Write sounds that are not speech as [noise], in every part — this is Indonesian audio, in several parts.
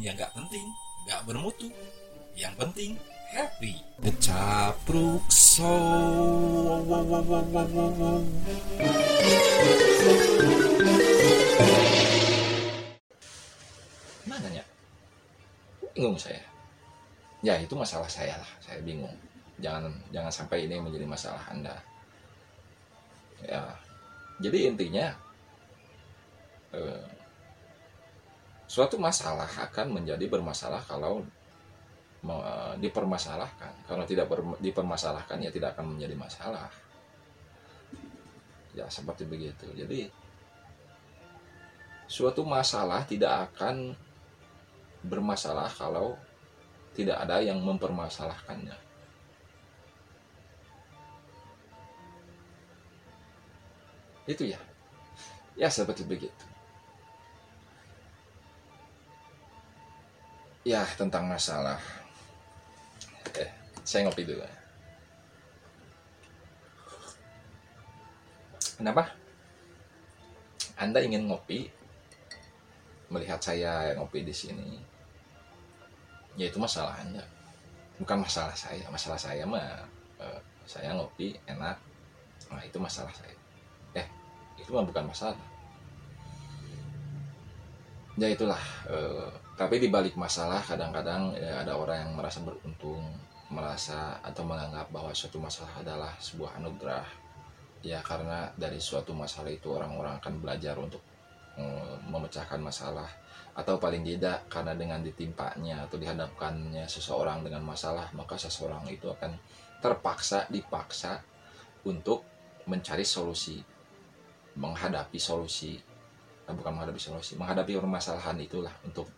yang gak penting, gak bermutu. Yang penting happy. Wow, wow. Mana ya? Bingung saya. Ya itu masalah saya lah, saya bingung. Jangan jangan sampai ini menjadi masalah Anda. Ya. Jadi intinya eh, suatu masalah akan menjadi bermasalah kalau dipermasalahkan. Kalau tidak dipermasalahkan ya tidak akan menjadi masalah. Ya seperti begitu. Jadi suatu masalah tidak akan bermasalah kalau tidak ada yang mempermasalahkannya. Itu ya. Ya seperti begitu. Ya tentang masalah. Eh, saya ngopi dulu. Kenapa? Anda ingin ngopi? Melihat saya ngopi di sini. Ya itu masalah anda bukan masalah saya. Masalah saya mah eh, saya ngopi enak. Nah itu masalah saya. Eh itu mah bukan masalah. Ya itulah eh, tapi di balik masalah kadang-kadang ya, ada orang yang merasa beruntung merasa atau menganggap bahwa suatu masalah adalah sebuah anugerah. Ya karena dari suatu masalah itu orang-orang akan belajar untuk eh, memecahkan masalah. Atau paling tidak karena dengan ditimpanya atau dihadapkannya seseorang dengan masalah maka seseorang itu akan terpaksa dipaksa untuk mencari solusi menghadapi solusi bukan menghadapi solusi menghadapi permasalahan itulah untuk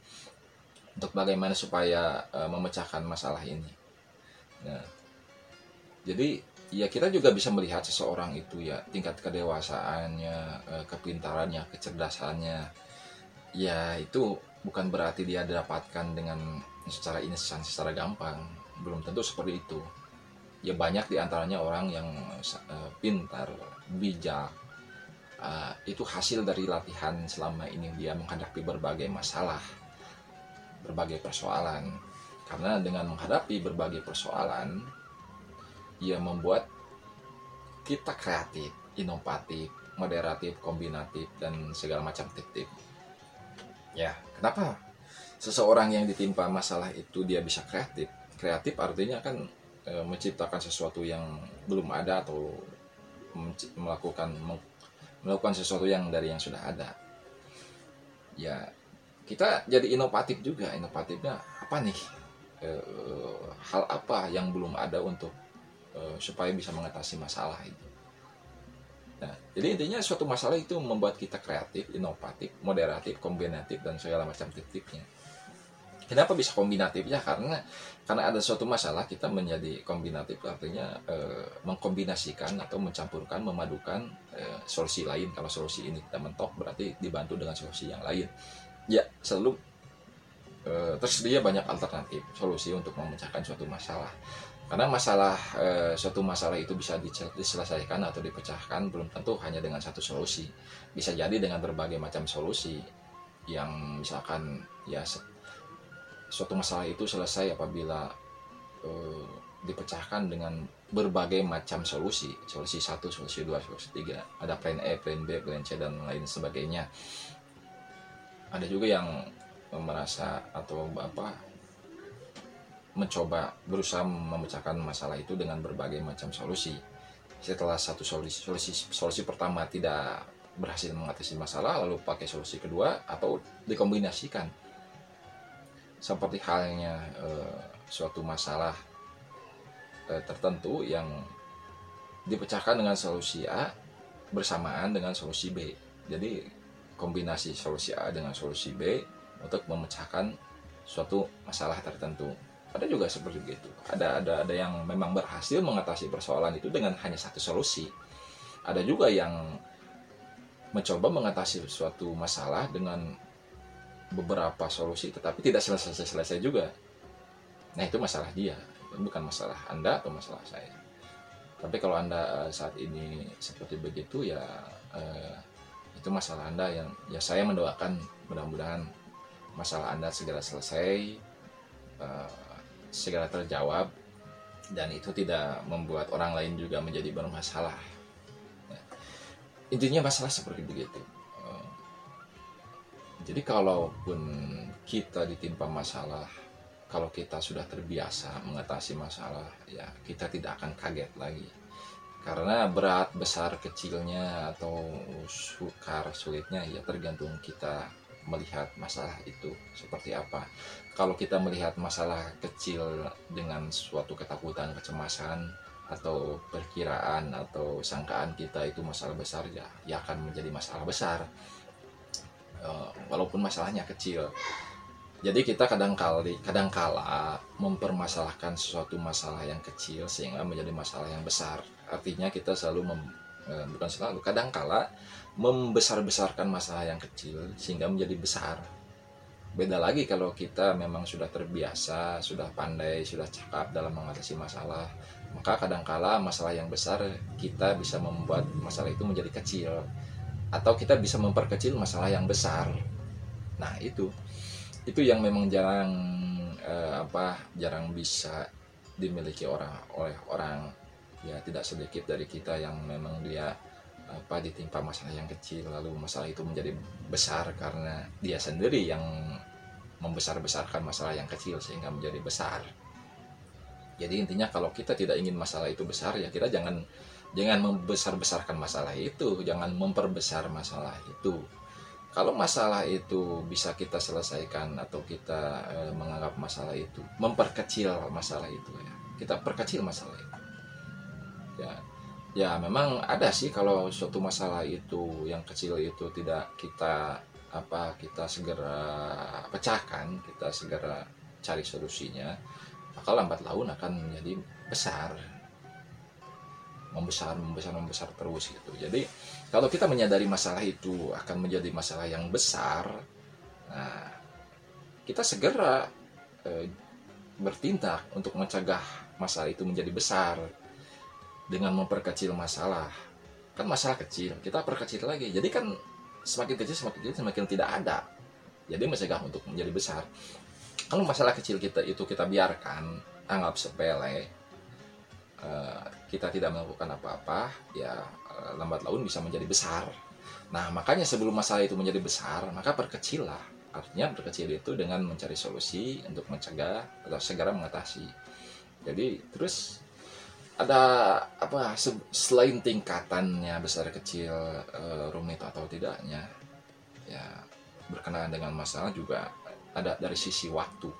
untuk bagaimana supaya eh, memecahkan masalah ini. Nah jadi ya kita juga bisa melihat seseorang itu ya tingkat kedewasaannya eh, kepintarannya kecerdasannya ya itu bukan berarti dia didapatkan dengan secara instan secara gampang. Belum tentu seperti itu. Ya banyak di antaranya orang yang eh, pintar bijak eh, itu hasil dari latihan selama ini dia menghadapi berbagai masalah berbagai persoalan karena dengan menghadapi berbagai persoalan ia membuat kita kreatif inovatif moderatif kombinatif dan segala macam tip-tip Ya, kenapa seseorang yang ditimpa masalah itu dia bisa kreatif? Kreatif artinya kan e, menciptakan sesuatu yang belum ada atau melakukan melakukan sesuatu yang dari yang sudah ada. Ya, kita jadi inovatif juga. Inovatifnya apa nih? E, hal apa yang belum ada untuk e, supaya bisa mengatasi masalah itu? Nah, jadi intinya suatu masalah itu membuat kita kreatif, inovatif, moderatif, kombinatif dan segala macam titiknya. Kenapa bisa kombinatif ya? Karena karena ada suatu masalah kita menjadi kombinatif artinya eh, mengkombinasikan atau mencampurkan, memadukan eh, solusi lain. Kalau solusi ini kita mentok berarti dibantu dengan solusi yang lain. Ya, selalu eh, tersedia banyak alternatif solusi untuk memecahkan suatu masalah karena masalah eh, suatu masalah itu bisa diselesaikan atau dipecahkan belum tentu hanya dengan satu solusi bisa jadi dengan berbagai macam solusi yang misalkan ya suatu masalah itu selesai apabila eh, dipecahkan dengan berbagai macam solusi solusi satu solusi dua solusi tiga ada plan A plan B plan C dan lain sebagainya ada juga yang merasa atau apa mencoba berusaha memecahkan masalah itu dengan berbagai macam solusi. Setelah satu solusi, solusi, solusi pertama tidak berhasil mengatasi masalah, lalu pakai solusi kedua atau dikombinasikan. Seperti halnya eh, suatu masalah eh, tertentu yang dipecahkan dengan solusi A bersamaan dengan solusi B. Jadi kombinasi solusi A dengan solusi B untuk memecahkan suatu masalah tertentu. Ada juga seperti itu ada ada ada yang memang berhasil mengatasi persoalan itu dengan hanya satu solusi. Ada juga yang mencoba mengatasi suatu masalah dengan beberapa solusi tetapi tidak selesai selesai juga. Nah itu masalah dia bukan masalah anda atau masalah saya. Tapi kalau anda eh, saat ini seperti begitu ya eh, itu masalah anda yang ya saya mendoakan mudah-mudahan masalah anda segera selesai uh, segera terjawab dan itu tidak membuat orang lain juga menjadi bermasalah. Ya. intinya masalah seperti begitu. Uh, jadi kalaupun kita ditimpa masalah kalau kita sudah terbiasa mengatasi masalah ya kita tidak akan kaget lagi. Karena berat besar kecilnya atau sukar sulitnya ya tergantung kita melihat masalah itu seperti apa. Kalau kita melihat masalah kecil dengan suatu ketakutan kecemasan atau perkiraan atau sangkaan kita itu masalah besar ya ya akan menjadi masalah besar. Uh, walaupun masalahnya kecil jadi kita kadang kali kadang kala mempermasalahkan sesuatu masalah yang kecil sehingga menjadi masalah yang besar. Artinya kita selalu mem, eh, bukan selalu kadang kala membesar-besarkan masalah yang kecil sehingga menjadi besar. Beda lagi kalau kita memang sudah terbiasa sudah pandai sudah cakap dalam mengatasi masalah maka kadangkala masalah yang besar kita bisa membuat masalah itu menjadi kecil. Atau kita bisa memperkecil masalah yang besar. Nah itu itu yang memang jarang eh, apa jarang bisa dimiliki orang oleh orang ya tidak sedikit dari kita yang memang dia apa ditimpa masalah yang kecil lalu masalah itu menjadi besar karena dia sendiri yang membesar-besarkan masalah yang kecil sehingga menjadi besar. Jadi intinya kalau kita tidak ingin masalah itu besar ya kita jangan jangan membesar-besarkan masalah itu, jangan memperbesar masalah itu. Kalau masalah itu bisa kita selesaikan atau kita e, menganggap masalah itu memperkecil masalah itu ya. Kita perkecil masalah itu. Ya ya memang ada sih kalau suatu masalah itu yang kecil itu tidak kita apa kita segera pecahkan kita segera cari solusinya maka lambat laun akan menjadi besar. Membesar membesar membesar terus gitu. Jadi kalau kita menyadari masalah itu akan menjadi masalah yang besar nah kita segera eh, bertindak untuk mencegah masalah itu menjadi besar dengan memperkecil masalah. Kan masalah kecil kita perkecil lagi. Jadi kan semakin kecil semakin kecil semakin tidak ada. Jadi mencegah untuk menjadi besar. Kalau masalah kecil kita itu kita biarkan anggap sepele eh, kita tidak melakukan apa-apa ya lambat laun bisa menjadi besar. Nah makanya sebelum masalah itu menjadi besar maka perkecillah artinya perkecil itu dengan mencari solusi untuk mencegah atau segera mengatasi. Jadi terus ada apa selain tingkatannya besar kecil uh, rumit atau tidaknya ya berkenaan dengan masalah juga ada dari sisi waktu.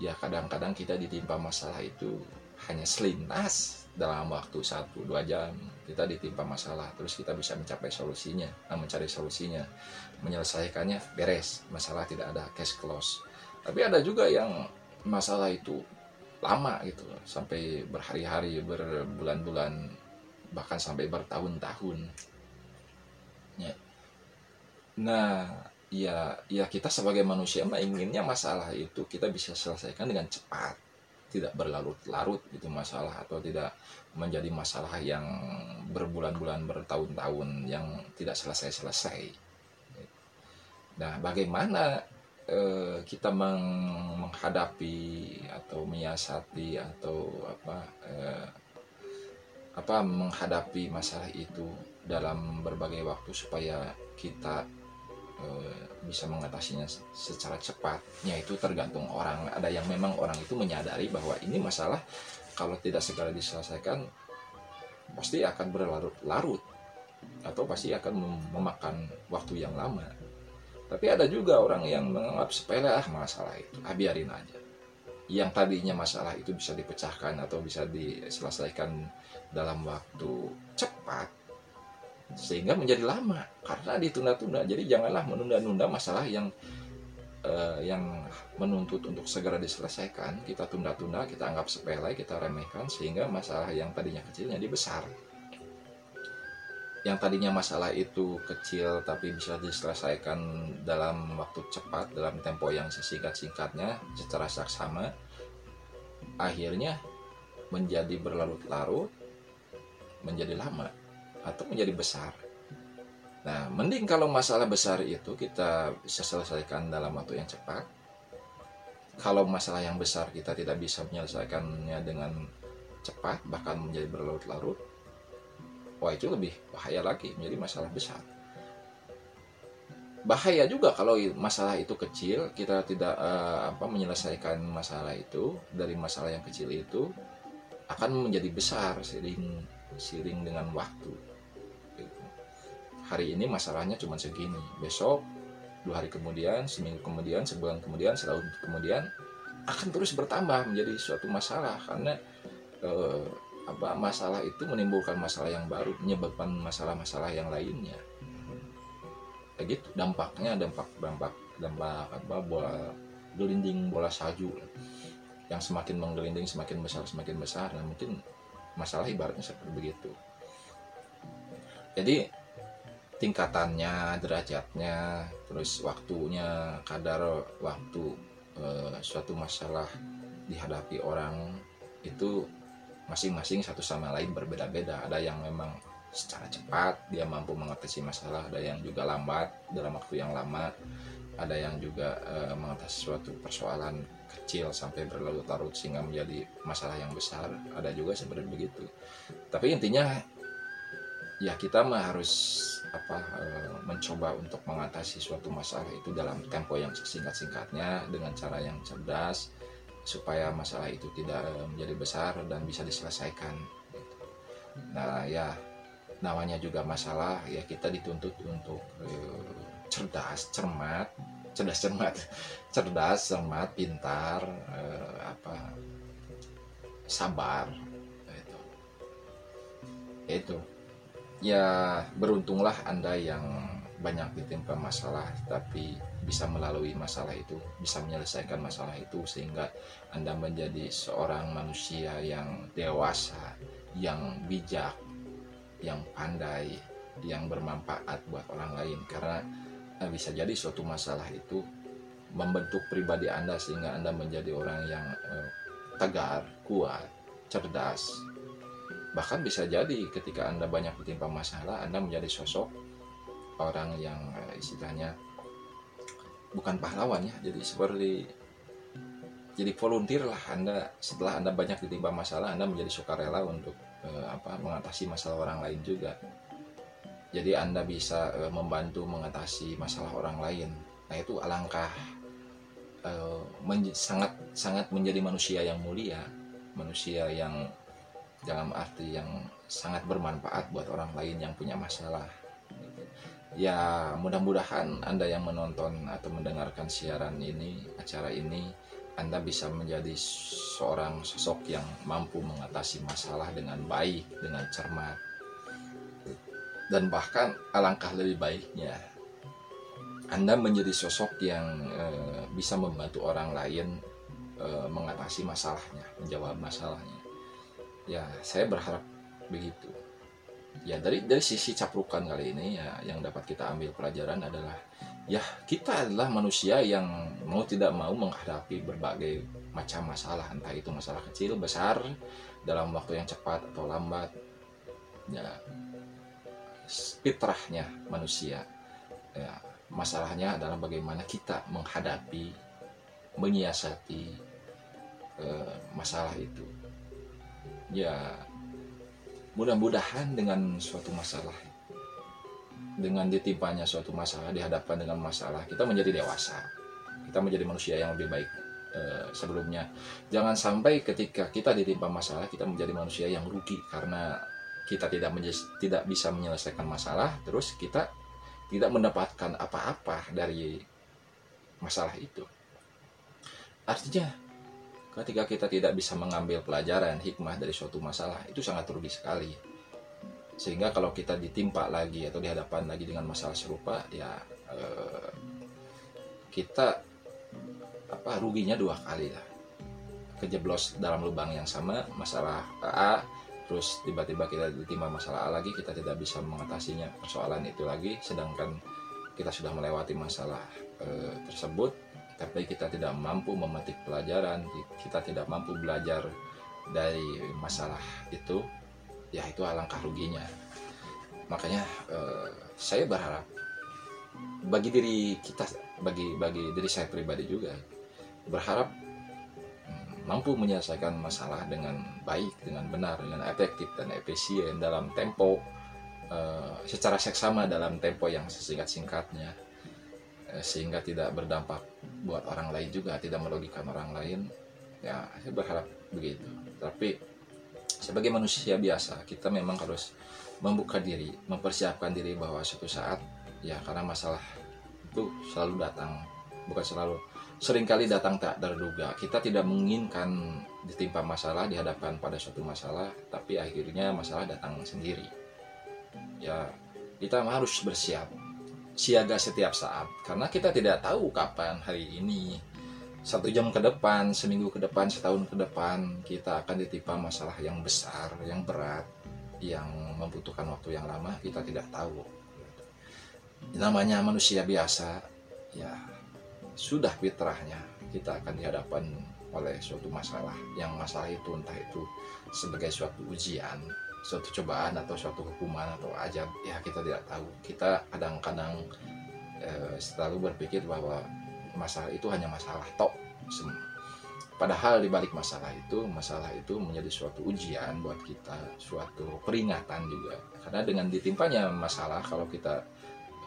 Ya kadang-kadang kita ditimpa masalah itu hanya selintas dalam waktu satu dua jam. Kita ditimpa masalah terus kita bisa mencapai solusinya nah, mencari solusinya. Menyelesaikannya beres. Masalah tidak ada cash close. Tapi ada juga yang masalah itu lama gitu sampai berhari-hari berbulan-bulan bahkan sampai bertahun-tahun. Ya. nah ya ya kita sebagai manusia mah inginnya masalah itu kita bisa selesaikan dengan cepat tidak berlarut-larut itu masalah atau tidak menjadi masalah yang berbulan-bulan bertahun-tahun yang tidak selesai-selesai. Nah bagaimana Eh, kita menghadapi atau menyiasati atau apa eh, apa menghadapi masalah itu dalam berbagai waktu supaya kita bisa mengatasinya secara cepatnya itu tergantung orang. Ada yang memang orang itu menyadari bahwa ini masalah kalau tidak segera diselesaikan pasti akan berlarut-larut atau pasti akan memakan waktu yang lama. Tapi ada juga orang yang menganggap sepele ah masalah itu, ah biarin aja. Yang tadinya masalah itu bisa dipecahkan atau bisa diselesaikan dalam waktu cepat, sehingga menjadi lama karena ditunda-tunda. Jadi janganlah menunda-nunda masalah yang uh, yang menuntut untuk segera diselesaikan. Kita tunda-tunda, kita anggap sepele, kita remehkan sehingga masalah yang tadinya kecilnya jadi besar yang tadinya masalah itu kecil tapi bisa diselesaikan dalam waktu cepat dalam tempo yang sesingkat-singkatnya secara saksama akhirnya menjadi berlarut-larut menjadi lama atau menjadi besar Nah, mending kalau masalah besar itu kita bisa selesaikan dalam waktu yang cepat. Kalau masalah yang besar kita tidak bisa menyelesaikannya dengan cepat, bahkan menjadi berlarut-larut, wah itu lebih bahaya lagi, menjadi masalah besar. Bahaya juga kalau masalah itu kecil, kita tidak uh, apa menyelesaikan masalah itu dari masalah yang kecil itu akan menjadi besar sering sering dengan waktu hari ini masalahnya cuma segini. Besok dua hari kemudian seminggu kemudian sebulan kemudian setahun kemudian akan terus bertambah menjadi suatu masalah. Karena eh, apa masalah itu menimbulkan masalah yang baru menyebabkan masalah-masalah yang lainnya. Kayak gitu dampaknya dampak dampak dampak apa bola gelinding bola salju. Yang semakin menggelinding semakin besar semakin besar. Nah mungkin masalah ibaratnya seperti begitu. Jadi tingkatannya, derajatnya, terus waktunya, kadar waktu e, suatu masalah dihadapi orang itu masing-masing satu sama lain berbeda-beda. Ada yang memang secara cepat dia mampu mengatasi masalah, ada yang juga lambat dalam waktu yang lama, ada yang juga e, mengatasi suatu persoalan kecil sampai berlarut-larut sehingga menjadi masalah yang besar. Ada juga seperti begitu. Tapi intinya ya kita mah harus apa e, mencoba untuk mengatasi suatu masalah itu dalam tempo yang singkat-singkatnya dengan cara yang cerdas supaya masalah itu tidak e, menjadi besar dan bisa diselesaikan. Gitu. Nah ya namanya juga masalah ya kita dituntut untuk e, cerdas, cermat, cerdas cermat, [laughs] cerdas, cermat, pintar, e, apa sabar, itu. Itu ya beruntunglah Anda yang banyak ditimpa masalah tapi bisa melalui masalah itu, bisa menyelesaikan masalah itu sehingga Anda menjadi seorang manusia yang dewasa, yang bijak, yang pandai, yang bermanfaat buat orang lain. Karena eh, bisa jadi suatu masalah itu membentuk pribadi Anda sehingga Anda menjadi orang yang eh, tegar, kuat, cerdas, bahkan bisa jadi ketika anda banyak ditimpa masalah anda menjadi sosok orang yang eh, istilahnya bukan pahlawan ya jadi seperti jadi volunteer lah anda. Setelah anda banyak ditimpa masalah anda menjadi sukarela untuk eh, apa mengatasi masalah orang lain juga. Jadi anda bisa eh, membantu mengatasi masalah orang lain. Nah itu alangkah eh, sangat sangat menjadi manusia yang mulia manusia yang dalam arti yang sangat bermanfaat buat orang lain yang punya masalah. Ya mudah-mudahan Anda yang menonton atau mendengarkan siaran ini, acara ini, Anda bisa menjadi seorang sosok yang mampu mengatasi masalah dengan baik, dengan cermat. Dan bahkan alangkah lebih baiknya, Anda menjadi sosok yang e, bisa membantu orang lain e, mengatasi masalahnya, menjawab masalahnya ya saya berharap begitu. Ya dari dari sisi caprukan kali ini ya yang dapat kita ambil pelajaran adalah ya kita adalah manusia yang mau tidak mau menghadapi berbagai macam masalah. Entah itu masalah kecil besar dalam waktu yang cepat atau lambat. Ya fitrahnya manusia. Ya masalahnya adalah bagaimana kita menghadapi menyiasati eh, masalah itu ya mudah-mudahan dengan suatu masalah dengan ditimpanya suatu masalah dihadapkan dengan masalah kita menjadi dewasa. Kita menjadi manusia yang lebih baik eh, sebelumnya. Jangan sampai ketika kita ditimpa masalah kita menjadi manusia yang rugi karena kita tidak tidak bisa menyelesaikan masalah terus kita tidak mendapatkan apa-apa dari masalah itu. Artinya ketika kita tidak bisa mengambil pelajaran hikmah dari suatu masalah itu sangat rugi sekali. Sehingga kalau kita ditimpa lagi atau dihadapan lagi dengan masalah serupa ya eh, kita apa ruginya dua kali lah. Kejeblos dalam lubang yang sama masalah A terus tiba-tiba kita ditimpa masalah A lagi kita tidak bisa mengatasinya persoalan itu lagi sedangkan kita sudah melewati masalah eh, tersebut tapi kita tidak mampu memetik pelajaran, kita tidak mampu belajar dari masalah itu, ya itu alangkah ruginya. Makanya eh, saya berharap bagi diri kita bagi bagi diri saya pribadi juga berharap mm, mampu menyelesaikan masalah dengan baik dengan benar dengan efektif dan efisien dalam tempo uh, secara seksama dalam tempo yang sesingkat singkatnya uh, sehingga tidak berdampak buat orang lain juga tidak merugikan orang lain. Ya saya berharap begitu. Tapi sebagai manusia biasa kita memang harus membuka diri mempersiapkan diri bahwa suatu saat ya karena masalah itu selalu datang. Bukan selalu sering kali datang tak terduga. Kita tidak menginginkan ditimpa masalah di hadapan pada suatu masalah tapi akhirnya masalah datang sendiri. Ya kita harus bersiap siaga setiap saat. Karena kita tidak tahu kapan hari ini. Satu jam ke depan seminggu ke depan setahun ke depan kita akan ditimpa masalah yang besar yang berat yang membutuhkan waktu yang lama kita tidak tahu. Namanya manusia biasa ya sudah fitrahnya kita akan dihadapan oleh suatu masalah. Yang masalah itu entah itu sebagai suatu ujian suatu cobaan atau suatu hukuman atau ajab ya kita tidak tahu. Kita kadang-kadang eh, selalu berpikir bahwa masalah itu hanya masalah tok. Padahal di balik masalah itu masalah itu menjadi suatu ujian buat kita suatu peringatan juga. Karena dengan ditimpanya masalah kalau kita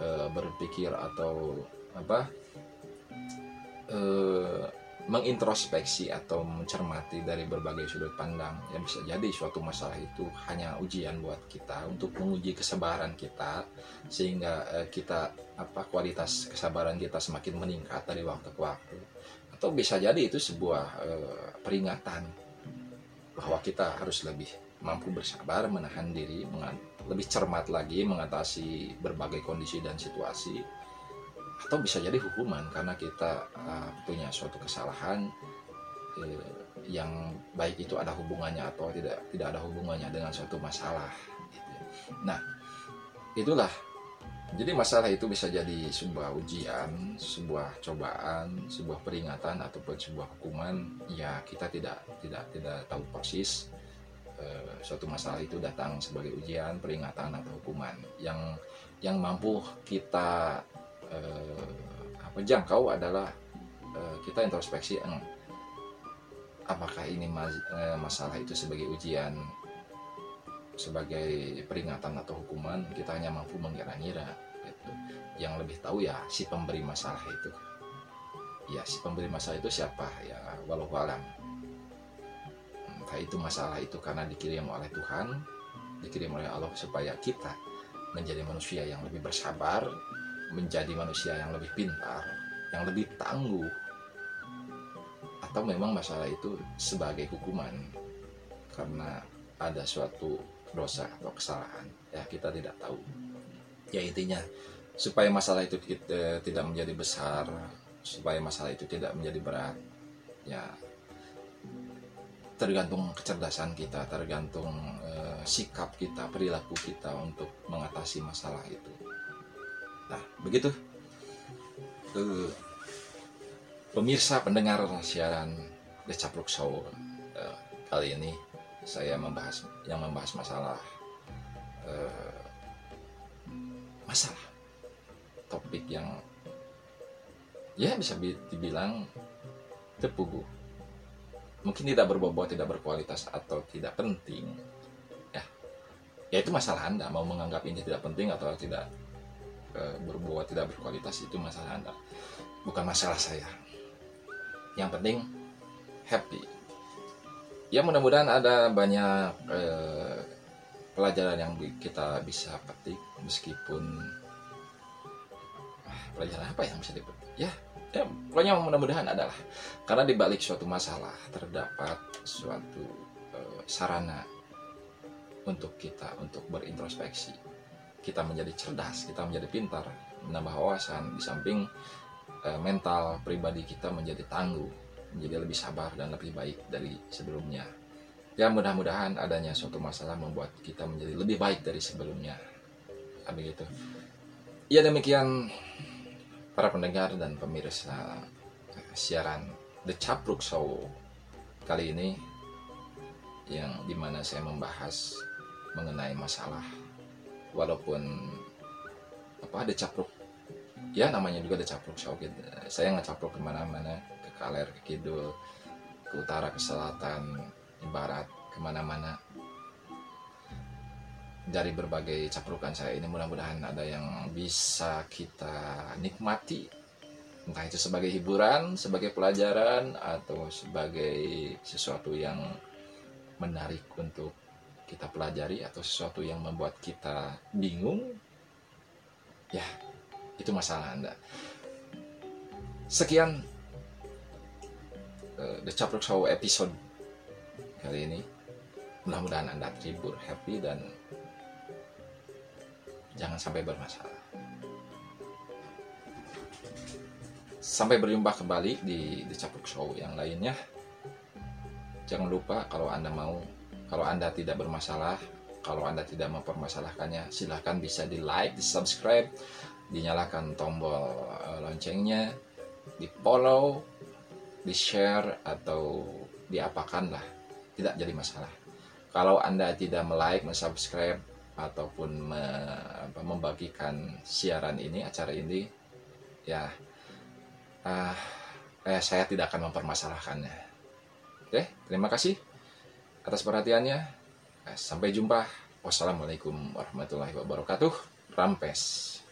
e, berpikir atau apa e, mengintrospeksi atau mencermati dari berbagai sudut pandang. Yang bisa jadi suatu masalah itu hanya ujian buat kita untuk menguji kesabaran kita sehingga eh, kita apa kualitas kesabaran kita semakin meningkat dari waktu ke waktu. Atau bisa jadi itu sebuah eh, peringatan bahwa kita harus lebih mampu bersabar menahan diri lebih cermat lagi mengatasi berbagai kondisi dan situasi atau bisa jadi hukuman karena kita uh, punya suatu kesalahan eh, yang baik itu ada hubungannya atau tidak tidak ada hubungannya dengan suatu masalah gitu. nah itulah jadi masalah itu bisa jadi sebuah ujian, sebuah cobaan, sebuah peringatan ataupun sebuah hukuman. Ya kita tidak tidak tidak tahu persis eh, suatu masalah itu datang sebagai ujian, peringatan atau hukuman yang yang mampu kita eh, apa jangkau adalah eh, kita introspeksi apakah ini mas, eh, masalah itu sebagai ujian sebagai peringatan atau hukuman? Kita hanya mampu mengira-ngira gitu. yang lebih tahu ya si pemberi masalah itu. Ya si pemberi masalah itu siapa? Ya walau alam. Entah itu masalah itu karena dikirim oleh Tuhan dikirim oleh Allah supaya kita menjadi manusia yang lebih bersabar menjadi manusia yang lebih pintar, yang lebih tangguh, atau memang masalah itu sebagai hukuman karena ada suatu dosa atau kesalahan ya kita tidak tahu. Ya intinya supaya masalah itu kita, tidak menjadi besar supaya masalah itu tidak menjadi berat ya tergantung kecerdasan kita tergantung eh, sikap kita perilaku kita untuk mengatasi masalah itu Nah, begitu. Uh, pemirsa pendengar siaran The Capruk Show uh, kali ini saya membahas yang membahas masalah uh, masalah. Topik yang ya bisa dibilang tepugu mungkin tidak berbobot tidak berkualitas atau tidak penting. Ya ya itu masalah anda mau menganggap ini tidak penting atau tidak Eh, berbuat tidak berkualitas itu masalah anda. Bukan masalah saya. Yang penting happy. Ya mudah-mudahan ada banyak eh, pelajaran yang kita bisa petik meskipun ah, pelajaran apa yang bisa dipetik? Ya ya pokoknya mudah-mudahan adalah karena di balik suatu masalah terdapat suatu eh, sarana untuk kita untuk berintrospeksi kita menjadi cerdas, kita menjadi pintar, menambah wawasan, di samping e, mental pribadi kita menjadi tangguh, menjadi lebih sabar dan lebih baik dari sebelumnya. Ya mudah-mudahan adanya suatu masalah membuat kita menjadi lebih baik dari sebelumnya. Begitu. Ya demikian para pendengar dan pemirsa siaran The Capruk Show kali ini yang di mana saya membahas mengenai masalah walaupun lupa Decapruk ya namanya juga Decapruk Show gitu. saya ngecapruk ke mana-mana ke kaler ke kidul ke utara ke selatan ke barat ke mana-mana. Dari berbagai caprukan saya ini mudah-mudahan ada yang bisa kita nikmati. Entah itu sebagai hiburan, sebagai pelajaran atau sebagai sesuatu yang menarik untuk kita pelajari atau sesuatu yang membuat kita bingung ya itu masalah anda sekian uh, The Capruk Show episode kali ini mudah-mudahan anda terhibur happy dan jangan sampai bermasalah. Sampai berjumpa kembali di The Capuk Show yang lainnya. Jangan lupa kalau Anda mau, kalau Anda tidak bermasalah, kalau Anda tidak mempermasalahkannya, silahkan bisa di like, di subscribe, dinyalakan tombol uh, loncengnya, di follow, di share, atau diapakan lah. Tidak jadi masalah. Kalau Anda tidak melike, subscribe ataupun me, apa, membagikan siaran ini acara ini ya uh, eh, saya tidak akan mempermasalahkannya oke terima kasih atas perhatiannya sampai jumpa. Wassalamualaikum warahmatullahi wabarakatuh. Rampes